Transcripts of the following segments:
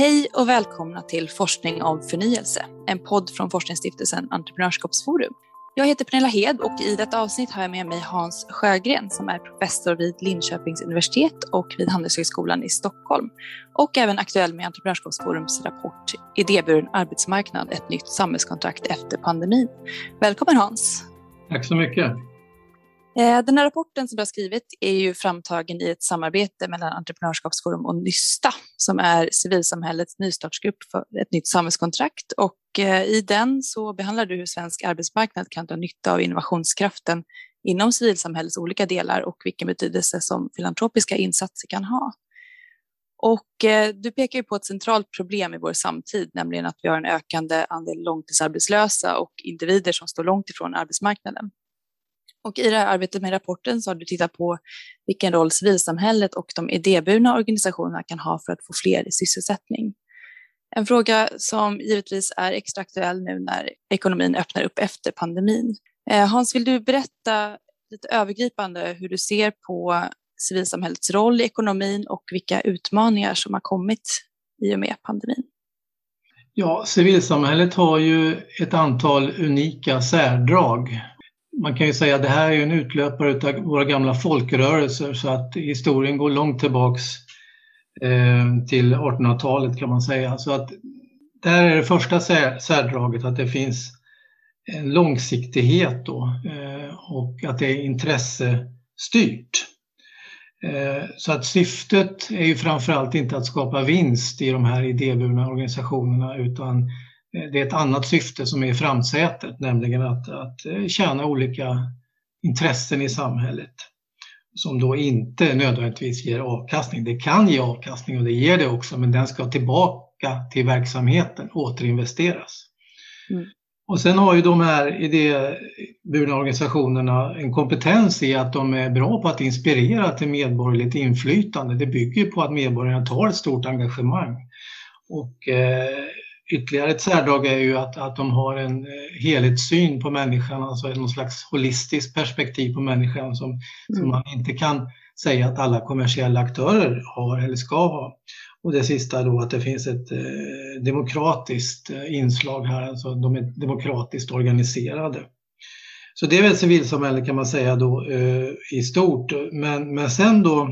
Hej och välkomna till Forskning om förnyelse, en podd från forskningsstiftelsen Entreprenörskapsforum. Jag heter Pernilla Hed och i detta avsnitt har jag med mig Hans Sjögren som är professor vid Linköpings universitet och vid Handelshögskolan i Stockholm och även aktuell med Entreprenörskapsforums rapport Idéburen arbetsmarknad, ett nytt samhällskontrakt efter pandemin. Välkommen Hans! Tack så mycket! Eh, den här rapporten som du har skrivit är ju framtagen i ett samarbete mellan Entreprenörskapsforum och Nysta som är civilsamhällets nystartsgrupp för ett nytt samhällskontrakt. Och eh, i den så behandlar du hur svensk arbetsmarknad kan dra nytta av innovationskraften inom civilsamhällets olika delar och vilken betydelse som filantropiska insatser kan ha. Och eh, du pekar ju på ett centralt problem i vår samtid, nämligen att vi har en ökande andel långtidsarbetslösa och individer som står långt ifrån arbetsmarknaden. Och i det här arbetet med rapporten så har du tittat på vilken roll civilsamhället och de idéburna organisationerna kan ha för att få fler i sysselsättning. En fråga som givetvis är extra aktuell nu när ekonomin öppnar upp efter pandemin. Eh, Hans, vill du berätta lite övergripande hur du ser på civilsamhällets roll i ekonomin och vilka utmaningar som har kommit i och med pandemin? Ja, civilsamhället har ju ett antal unika särdrag man kan ju säga att det här är en utlöpare av våra gamla folkrörelser så att historien går långt tillbaks eh, till 1800-talet kan man säga. Så att där är det första särdraget att det finns en långsiktighet då, eh, och att det är intressestyrt. Eh, så att syftet är ju framförallt inte att skapa vinst i de här idéburna organisationerna utan det är ett annat syfte som är i framsätet, nämligen att, att eh, tjäna olika intressen i samhället som då inte nödvändigtvis ger avkastning. Det kan ge avkastning och det ger det också, men den ska tillbaka till verksamheten, återinvesteras. Mm. Och sen har ju de här idéburna organisationerna en kompetens i att de är bra på att inspirera till medborgerligt inflytande. Det bygger på att medborgarna tar ett stort engagemang. Och eh, Ytterligare ett särdrag är ju att, att de har en eh, helhetssyn på människan, alltså någon slags holistiskt perspektiv på människan som, mm. som man inte kan säga att alla kommersiella aktörer har eller ska ha. Och det sista då att det finns ett eh, demokratiskt eh, inslag här, alltså de är demokratiskt organiserade. Så det är väl civilsamhället kan man säga då eh, i stort. Men, men sen då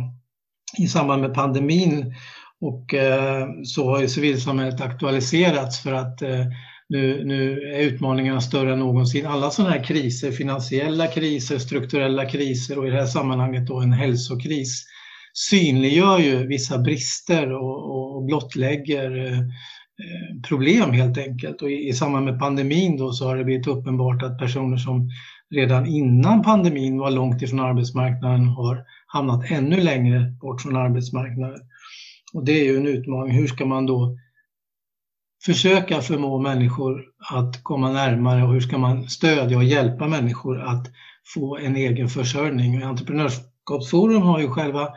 i samband med pandemin och eh, så har ju civilsamhället aktualiserats för att eh, nu, nu är utmaningarna större än någonsin. Alla sådana här kriser, finansiella kriser, strukturella kriser och i det här sammanhanget då en hälsokris synliggör ju vissa brister och, och blottlägger eh, eh, problem helt enkelt. Och i, i samband med pandemin då så har det blivit uppenbart att personer som redan innan pandemin var långt ifrån arbetsmarknaden har hamnat ännu längre bort från arbetsmarknaden. Och det är ju en utmaning. Hur ska man då försöka förmå människor att komma närmare och hur ska man stödja och hjälpa människor att få en egen försörjning? Entreprenörskapsforum har ju själva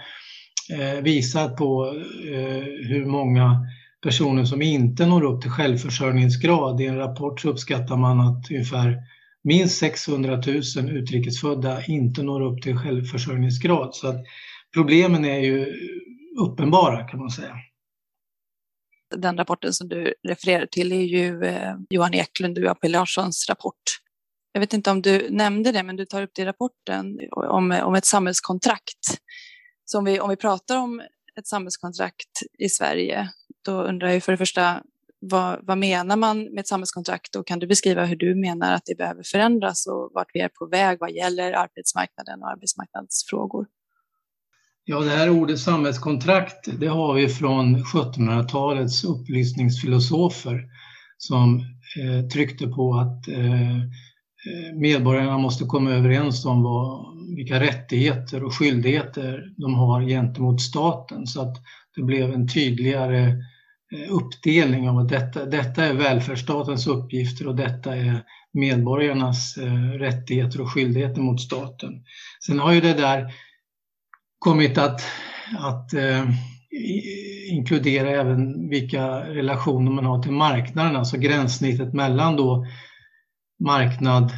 eh, visat på eh, hur många personer som inte når upp till självförsörjningsgrad. I en rapport så uppskattar man att ungefär minst 600 000 utrikesfödda inte når upp till självförsörjningsgrad. Så att problemen är ju uppenbara kan man säga. Den rapporten som du refererar till är ju eh, Johan Eklund och AP Larssons rapport. Jag vet inte om du nämnde det, men du tar upp det i rapporten om, om ett samhällskontrakt. Så om vi, om vi pratar om ett samhällskontrakt i Sverige, då undrar jag för det första vad, vad, menar man med ett samhällskontrakt och kan du beskriva hur du menar att det behöver förändras och vart vi är på väg vad gäller arbetsmarknaden och arbetsmarknadsfrågor? Ja, det här ordet samhällskontrakt, det har vi från 1700-talets upplysningsfilosofer som eh, tryckte på att eh, eh, medborgarna måste komma överens om vad, vilka rättigheter och skyldigheter de har gentemot staten så att det blev en tydligare eh, uppdelning av att detta, detta är välfärdsstatens uppgifter och detta är medborgarnas eh, rättigheter och skyldigheter mot staten. Sen har ju det där kommit att, att eh, inkludera även vilka relationer man har till marknaden, alltså gränssnittet mellan då marknad,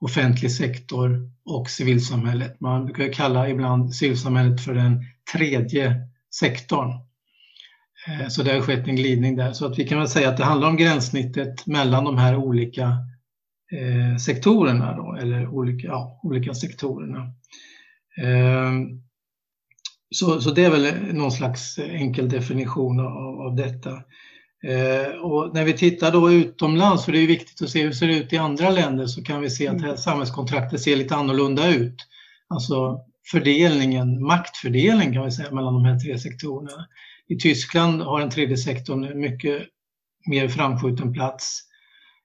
offentlig sektor och civilsamhället. Man brukar kalla ibland civilsamhället för den tredje sektorn. Eh, så det har skett en glidning där. Så att vi kan väl säga att det handlar om gränssnittet mellan de här olika eh, sektorerna då, eller olika, ja, olika sektorerna. Eh, så, så det är väl någon slags enkel definition av, av detta. Eh, och när vi tittar då utomlands, för det är viktigt att se hur det ser ut i andra länder, så kan vi se att mm. samhällskontraktet ser lite annorlunda ut. Alltså fördelningen, maktfördelning kan vi säga mellan de här tre sektorerna. I Tyskland har den tredje sektorn en mycket mer framskjuten plats.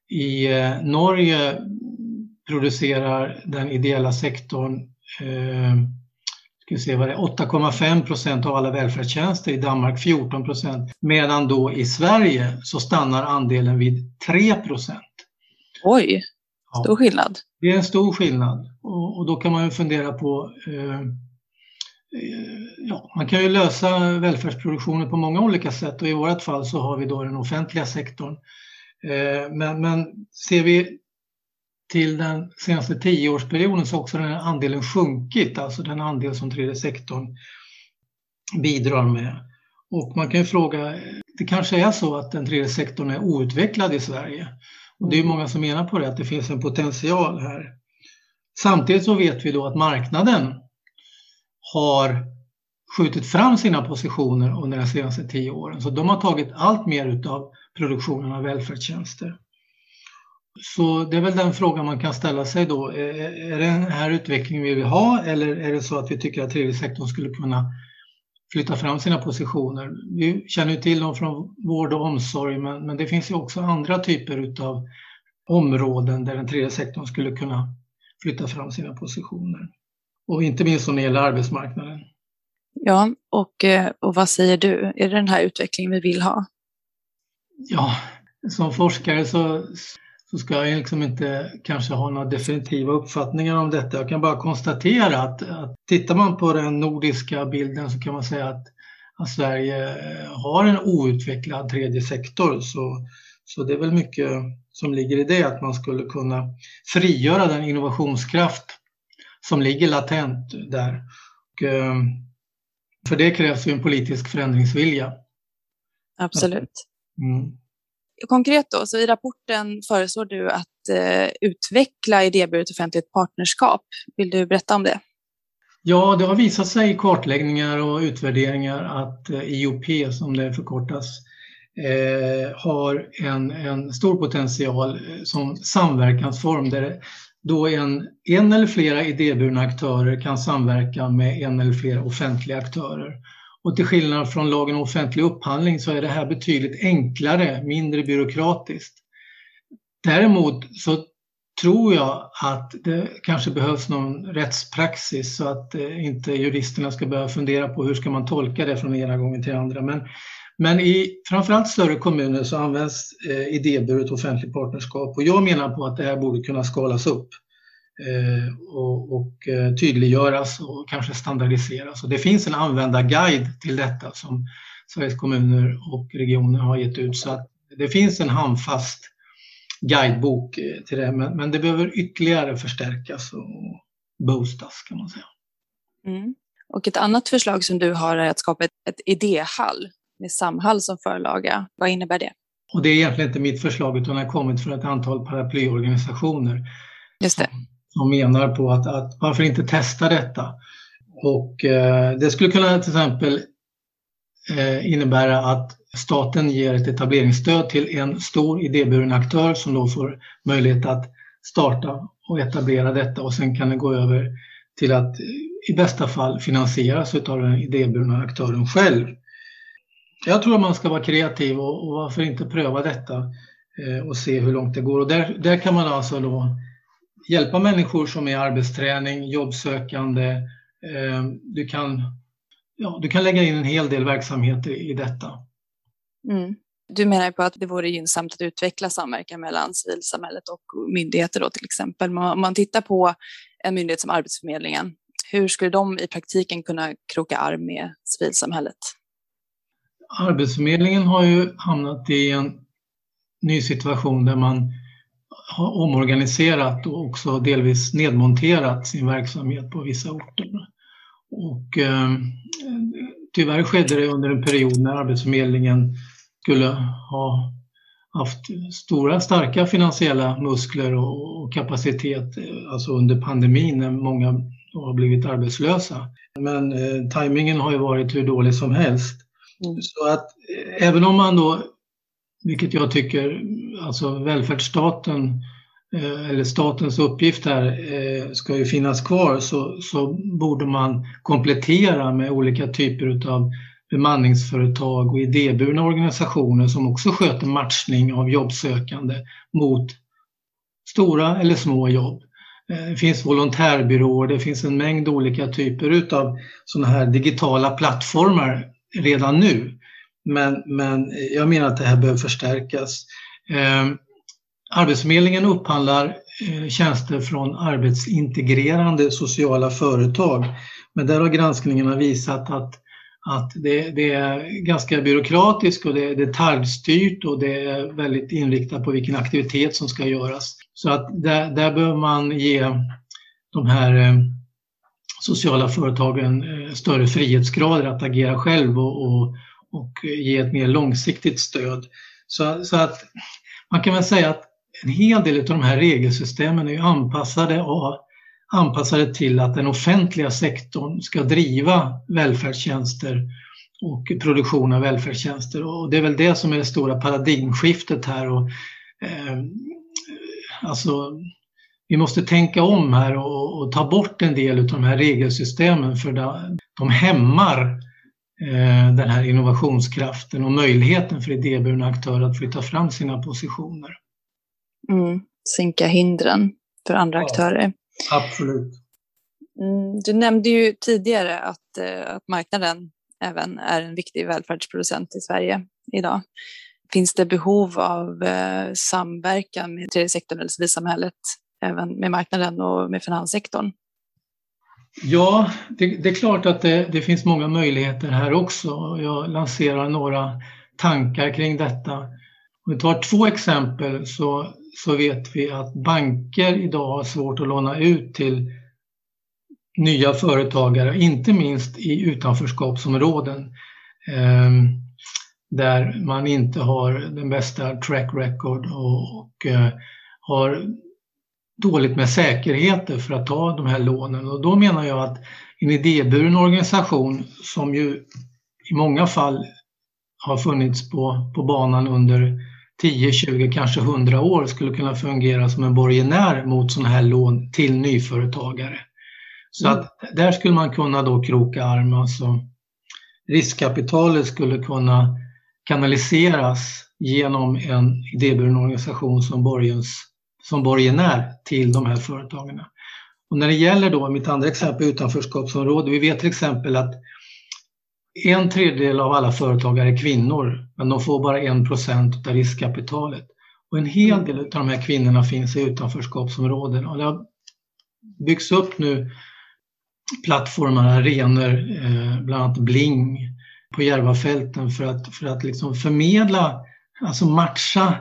I eh, Norge producerar den ideella sektorn eh, 8,5 procent av alla välfärdstjänster, i Danmark 14 procent, medan då i Sverige så stannar andelen vid 3 procent. Oj, stor skillnad. Det är en stor skillnad och, och då kan man ju fundera på eh, ja, man kan ju lösa välfärdsproduktionen på många olika sätt och i vårt fall så har vi då den offentliga sektorn. Eh, men, men ser vi till den senaste tioårsperioden så har också den här andelen sjunkit, alltså den andel som tredje sektorn bidrar med. Och man kan ju fråga, det kanske är så att den tredje sektorn är outvecklad i Sverige. Och det är många som menar på det, att det finns en potential här. Samtidigt så vet vi då att marknaden har skjutit fram sina positioner under de senaste tio åren. Så de har tagit allt mer utav produktionen av välfärdstjänster. Så det är väl den frågan man kan ställa sig då. Är det den här utvecklingen vi vill ha eller är det så att vi tycker att tredje sektorn skulle kunna flytta fram sina positioner? Vi känner ju till dem från vård och omsorg men, men det finns ju också andra typer utav områden där den tredje sektorn skulle kunna flytta fram sina positioner. Och inte minst när det gäller arbetsmarknaden. Ja, och, eh, och vad säger du? Är det den här utvecklingen vi vill ha? Ja, som forskare så, så ska jag liksom inte kanske ha några definitiva uppfattningar om detta. Jag kan bara konstatera att, att tittar man på den nordiska bilden så kan man säga att, att Sverige har en outvecklad tredje sektor. Så, så det är väl mycket som ligger i det, att man skulle kunna frigöra den innovationskraft som ligger latent där. Och, eh, för det krävs ju en politisk förändringsvilja. Absolut. Mm. Konkret då, så i rapporten föreslår du att eh, utveckla idéburet offentligt partnerskap. Vill du berätta om det? Ja, det har visat sig i kartläggningar och utvärderingar att eh, IOP, som det förkortas, eh, har en, en stor potential eh, som samverkansform där då en, en eller flera idéburna aktörer kan samverka med en eller flera offentliga aktörer. Och till skillnad från lagen om offentlig upphandling så är det här betydligt enklare, mindre byråkratiskt. Däremot så tror jag att det kanske behövs någon rättspraxis så att eh, inte juristerna ska behöva fundera på hur ska man tolka det från ena gången till andra. Men, men i framförallt större kommuner så används eh, idéburet offentligt partnerskap och jag menar på att det här borde kunna skalas upp och, och eh, tydliggöras och kanske standardiseras. Och det finns en användarguide till detta som Sveriges kommuner och regioner har gett ut så att det finns en handfast guidebok eh, till det, men, men det behöver ytterligare förstärkas och boostas kan man säga. Mm. Och ett annat förslag som du har är att skapa ett, ett idéhall med Samhall som förlaga. Vad innebär det? Och det är egentligen inte mitt förslag utan det har kommit från ett antal paraplyorganisationer. Just det. Som menar på att, att varför inte testa detta? Och eh, det skulle kunna till exempel eh, innebära att staten ger ett etableringsstöd till en stor idéburen aktör som då får möjlighet att starta och etablera detta och sen kan det gå över till att i bästa fall finansieras av den idéburna aktören själv. Jag tror att man ska vara kreativ och, och varför inte pröva detta eh, och se hur långt det går. Och där, där kan man alltså då hjälpa människor som är arbetsträning, jobbsökande. Eh, du, kan, ja, du kan lägga in en hel del verksamheter i detta. Mm. Du menar på att det vore gynnsamt att utveckla samverkan mellan civilsamhället och myndigheter då till exempel. Om man tittar på en myndighet som Arbetsförmedlingen, hur skulle de i praktiken kunna kroka arm med civilsamhället? Arbetsförmedlingen har ju hamnat i en ny situation där man har omorganiserat och också delvis nedmonterat sin verksamhet på vissa orter. Och, eh, tyvärr skedde det under en period när Arbetsförmedlingen skulle ha haft stora starka finansiella muskler och, kapacitet alltså under pandemin när många har blivit arbetslösa. Men eh, tajmingen har ju varit hur dålig som helst. Mm. Så att eh, även om man då, vilket jag tycker, alltså välfärdsstaten eh, eller statens uppgift här eh, ska ju finnas kvar så, så borde man komplettera med olika typer av bemanningsföretag och idéburna organisationer som också sköter matchning av jobbsökande mot stora eller små jobb. Eh, det finns volontärbyråer, det finns en mängd olika typer utav sådana här digitala plattformar redan nu. Men, men jag menar att det här behöver förstärkas. Eh, Arbetsförmedlingen upphandlar eh, tjänster från arbetsintegrerande sociala företag. Men där har granskningarna visat att att det, det, är ganska byråkratiskt och det är detaljstyrt och det är väldigt inriktat på vilken aktivitet som ska göras. Så att där, där behöver man ge de här eh, sociala företagen eh, större frihetsgrader att agera själv och, och, och eh, ge ett mer långsiktigt stöd. Så, så, att man kan väl säga att en hel del av de här regelsystemen är anpassade av anpassade till att den offentliga sektorn ska driva välfärdstjänster och produktion av välfärdstjänster. Och det är väl det som är det stora paradigmskiftet här. Och, eh, alltså, vi måste tänka om här och, och, ta bort en del av de här regelsystemen för de hämmar eh, den här innovationskraften och möjligheten för idéburna aktörer att flytta fram sina positioner. Mm, sänka hindren för andra ja. aktörer. Absolut. Mm, du nämnde ju tidigare att, eh, att marknaden även är en viktig välfärdsproducent i Sverige idag. Finns det behov av eh, samverkan med tredje sektorn eller civilsamhället, även med marknaden och med finanssektorn? Ja, det, det är klart att det, det, finns många möjligheter här också. Jag lanserar några tankar kring detta. Om vi tar två exempel så så vet vi att banker idag har svårt att låna ut till nya företagare, inte minst i utanförskapsområden eh, där man inte har den bästa track record och, och eh, har dåligt med säkerheter för att ta de här lånen. Och då menar jag att en idéburen organisation som ju i många fall har funnits på, på banan under 10, 20, kanske 100 år skulle kunna fungera som en borgenär mot sådana här lån till nyföretagare. Så mm. att där skulle man kunna då kroka arm. Alltså riskkapitalet skulle kunna kanaliseras genom en idéburen organisation som, borgens, som borgenär till de här företagen. Och när det gäller då mitt andra exempel utanförskapsområde, vi vet till exempel att en tredjedel av alla företagare är kvinnor, men de får bara en procent av riskkapitalet. Och en hel del av de här kvinnorna finns i utanförskapsområden. Och det har byggts upp nu plattformar, arenor, eh, bland annat Bling på Järvafälten för att, för att liksom förmedla, alltså matcha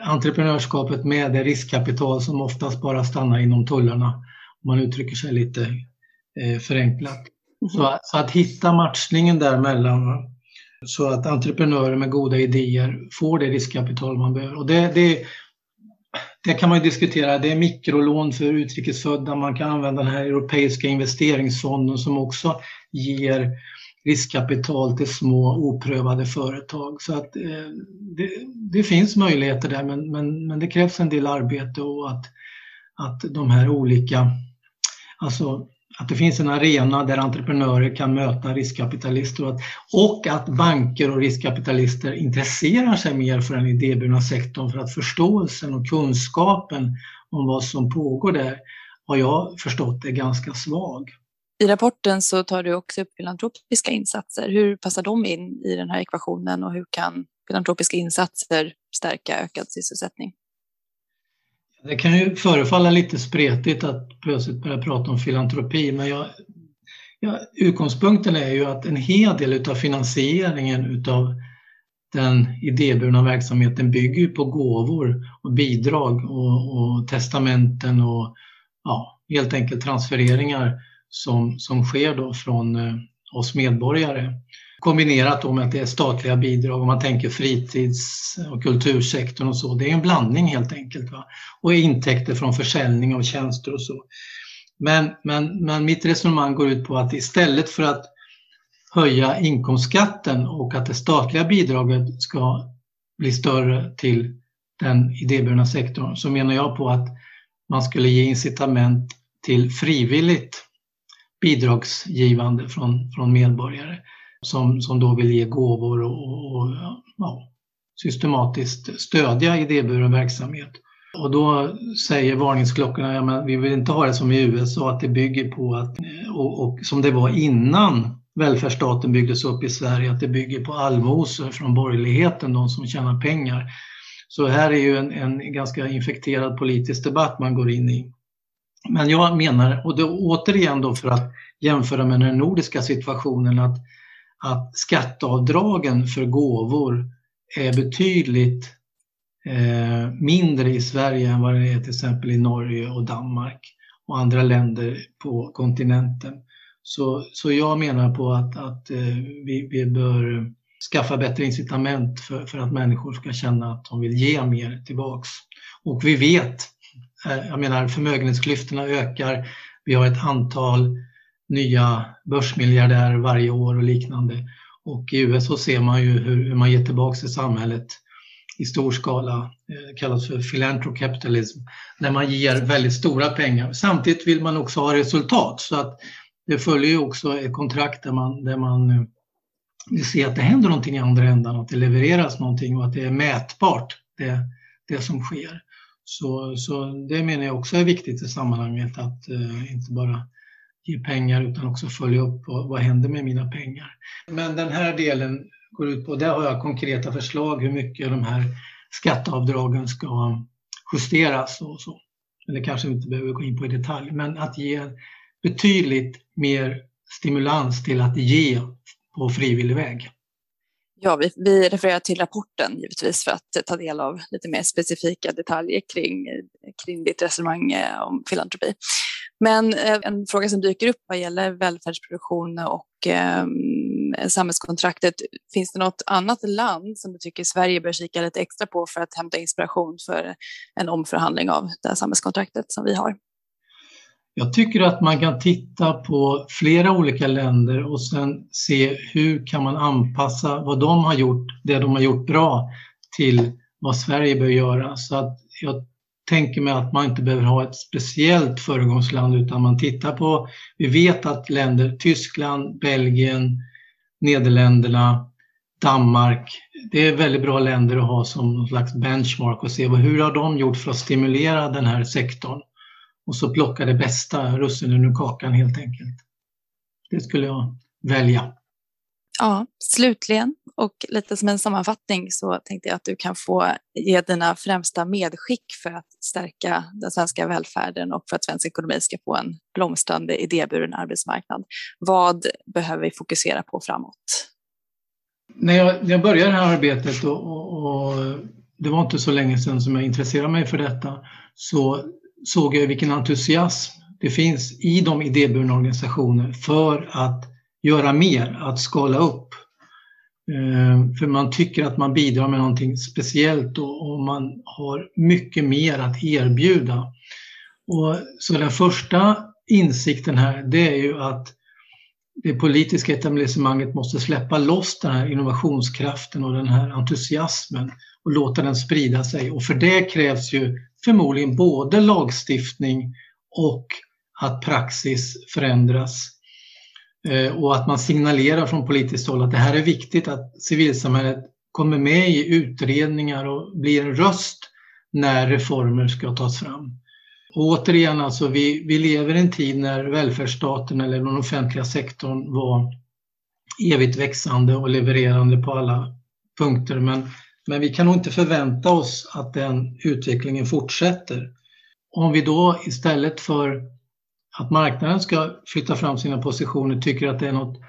entreprenörskapet med det riskkapital som oftast bara stannar inom tullarna, om man uttrycker sig lite eh, förenklat. Så, så, att hitta matchningen däremellan så att entreprenörer med goda idéer får det riskkapital man behöver. Och det, det, det kan man ju diskutera. Det är mikrolån för utrikesfödda. Man kan använda den här europeiska investeringsfonden som också ger riskkapital till små oprövade företag. Så att eh, det, det, finns möjligheter där men, men, men det krävs en del arbete och att, att de här olika, alltså att det finns en arena där entreprenörer kan möta riskkapitalister och att, och att banker och riskkapitalister intresserar sig mer för den idéburna sektorn för att förståelsen och kunskapen om vad som pågår där har jag förstått är ganska svag. I rapporten så tar du också upp filantropiska insatser. Hur passar de in i den här ekvationen och hur kan filantropiska insatser stärka ökad sysselsättning? Det kan ju förefalla lite spretigt att plötsligt börja prata om filantropi men jag, ja, utgångspunkten är ju att en hel del av finansieringen av den idéburna verksamheten bygger på gåvor och bidrag och, och testamenten och ja, helt enkelt transfereringar som, som sker då från eh, oss medborgare. Kombinerat då med att det är statliga bidrag om man tänker fritids och kultursektorn och så. Det är en blandning helt enkelt. Va? Och intäkter från försäljning av tjänster och så. Men, men, men mitt resonemang går ut på att istället för att höja inkomstskatten och att det statliga bidraget ska bli större till den idéburna sektorn så menar jag på att man skulle ge incitament till frivilligt bidragsgivande från, från medborgare som, som då vill ge gåvor och, och ja, systematiskt stödja idéburen verksamhet. Och då säger varningsklockorna, ja, men vi vill inte ha det som i USA, att det bygger på att, och, och som det var innan välfärdsstaten byggdes upp i Sverige, att det bygger på allmosor från borgerligheten, de som tjänar pengar. Så här är ju en, en ganska infekterad politisk debatt man går in i. Men jag menar, och då, återigen då för att jämföra med den nordiska situationen, att, att skatteavdragen för gåvor är betydligt eh, mindre i Sverige än vad det är till exempel i Norge och Danmark och andra länder på kontinenten. Så, så jag menar på att, att eh, vi, vi bör skaffa bättre incitament för, för att människor ska känna att de vill ge mer tillbaks. Och vi vet, Eh, jag menar förmögenhetsklyftorna ökar, vi har ett antal nya börsmiljardärer varje år och liknande. Och i USA ser man ju hur man ger tillbaka till samhället i stor skala, eh, Det kallas för filantropkapitalism, när man ger väldigt stora pengar. Samtidigt vill man också ha resultat så att det följer ju också ett kontrakt där man, där man eh, vill se att det händer någonting i andra ändan, att det levereras någonting och att det är mätbart det, det som sker. Så, så det menar jag också är viktigt i sammanhanget att eh, inte bara ge pengar utan också följa upp vad, vad händer med mina pengar. Men den här delen går ut på, där har jag konkreta förslag hur mycket de här skatteavdragen ska justeras och så. Eller kanske inte behöver gå in på i detalj, men att ge betydligt mer stimulans till att ge på frivillig väg. Ja, vi, vi refererar till rapporten givetvis för att ta del av lite mer specifika detaljer kring, kring ditt resonemang eh, om filantropi. Men eh, en fråga som dyker upp vad gäller välfärdsproduktion och eh, samhällskontraktet, finns det något annat land som du tycker Sverige bör kika lite extra på för att hämta inspiration för en omförhandling av det här samhällskontraktet som vi har? Jag tycker att man kan titta på flera olika länder och sen se hur kan man anpassa vad de har gjort, det de har gjort bra, till vad Sverige bör göra. Så att jag tänker mig att man inte behöver ha ett speciellt föregångsland utan man tittar på, vi vet att länder, Tyskland, Belgien, Nederländerna, Danmark, det är väldigt bra länder att ha som någon slags benchmark och se hur har de gjort för att stimulera den här sektorn och så plocka det bästa russinen ur kakan helt enkelt. Det skulle jag välja. Ja, slutligen och lite som en sammanfattning så tänkte jag att du kan få ge dina främsta medskick för att stärka den svenska välfärden och för att svensk ekonomi ska få en blomstrande idéburen arbetsmarknad. Vad behöver vi fokusera på framåt? När jag, jag började det här arbetet och, och, och det var inte så länge sedan som jag intresserade mig för detta så såg jag vilken entusiasm det finns i de idéburna organisationer för att göra mer, att skala upp. Eh, för man tycker att man bidrar med någonting speciellt och man har mycket mer att erbjuda. Och så den första insikten här det är ju att det politiska etablissemanget måste släppa loss den här innovationskraften och den här entusiasmen och låta den sprida sig. Och för det krävs ju förmodligen både lagstiftning och att praxis förändras. Eh, och att man signalerar från politiskt håll att det här är viktigt att civilsamhället kommer med i utredningar och blir en röst när reformer ska tas fram. Och återigen, alltså, vi, vi lever i en tid när välfärdsstaten eller den offentliga sektorn var evigt växande och levererande på alla punkter. Men men vi kan nog inte förvänta oss att den utvecklingen fortsätter. Om vi då istället för att marknaden ska flytta fram sina positioner tycker att det är något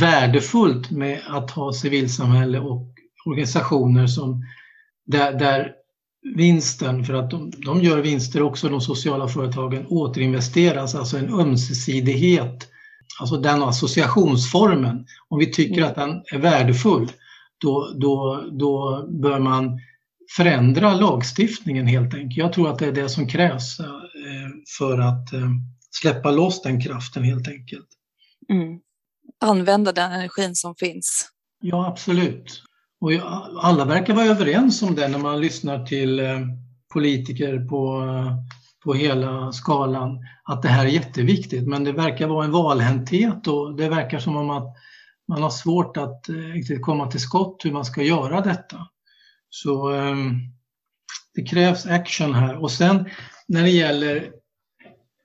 värdefullt med att ha civilsamhälle och organisationer som där, där vinsten, för att de, de, gör vinster också, de sociala företagen, återinvesteras, alltså en ömsesidighet alltså den associationsformen, om vi tycker mm. att den är värdefull, då, då, då bör man förändra lagstiftningen helt enkelt. Jag tror att det är det som krävs eh, för att eh, släppa loss den kraften helt enkelt. Mm. Använda den energin som finns. Ja, absolut. Och alla verkar vara överens om det när man lyssnar till eh, politiker på, eh, på hela skalan, att det här är jätteviktigt. Men det verkar vara en valhänthet och det verkar som om att man har svårt att eh, riktigt komma till skott hur man ska göra detta. Så ehm, det krävs action här. Och sen när det gäller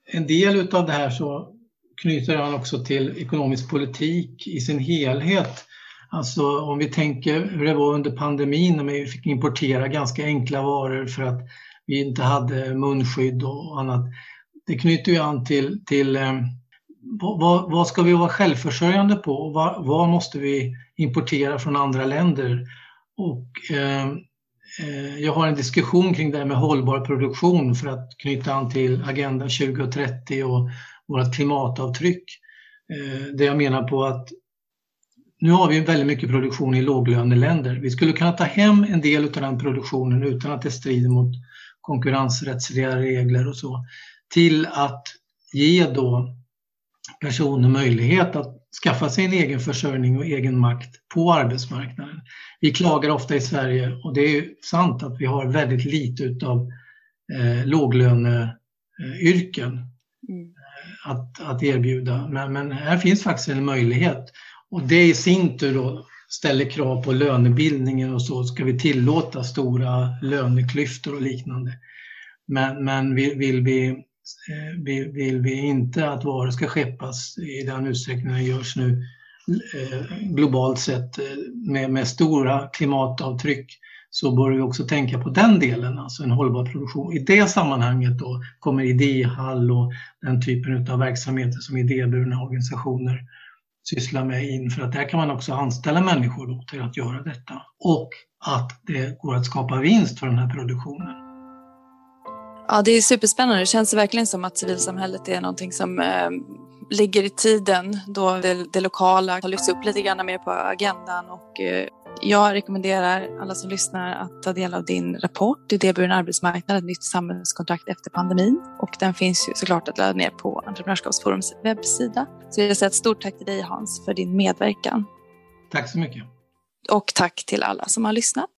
en del av det här så knyter han också till ekonomisk politik i sin helhet. Alltså om vi tänker hur det var under pandemin när vi fick importera ganska enkla varor för att vi inte hade munskydd och annat. Det knyter ju an till, till eh, vad, vad, ska vi vara självförsörjande på och vad, vad måste vi importera från andra länder? Och, eh, eh jag har en diskussion kring det här med hållbar produktion för att knyta an till Agenda 2030 och vårt klimatavtryck. Eh, det jag menar på att nu har vi väldigt mycket produktion i låglöneländer. Vi skulle kunna ta hem en del av den produktionen utan att det strider mot konkurrensrättsliga regler och så till att ge då personer möjlighet att skaffa sig en egen försörjning och egen makt på arbetsmarknaden. Vi klagar ofta i Sverige, och det är sant att vi har väldigt lite utav eh, låglöneyrken mm. att, att erbjuda. Men, men här finns faktiskt en möjlighet och det i sin tur då ställer krav på lönebildningen och så ska vi tillåta stora löneklyftor och liknande. Men, men vill, vill vi eh, vill, vill vi inte att varor ska skeppas i den utsträckning det görs nu eh, globalt sett eh, med, med stora klimatavtryck så bör vi också tänka på den delen, alltså en hållbar produktion. I det sammanhanget då kommer idéhall och den typen av verksamheter som idéburna organisationer sysslar med in för att där kan man också anställa människor då till att göra detta och att det går att skapa vinst för den här produktionen. Ja, det är superspännande. Det känns verkligen som att civilsamhället är någonting som eh, ligger i tiden då det, det, lokala har lyfts upp lite grann mer på agendan och eh, jag rekommenderar alla som lyssnar att ta del av din rapport Idéburen arbetsmarknad, ett nytt samhällskontrakt efter pandemin. Och den finns ju såklart att ladda ner på Entreprenörskapsforums webbsida. Så jag säger ett stort tack till dig Hans för din medverkan. Tack så mycket. Och tack till alla som har lyssnat.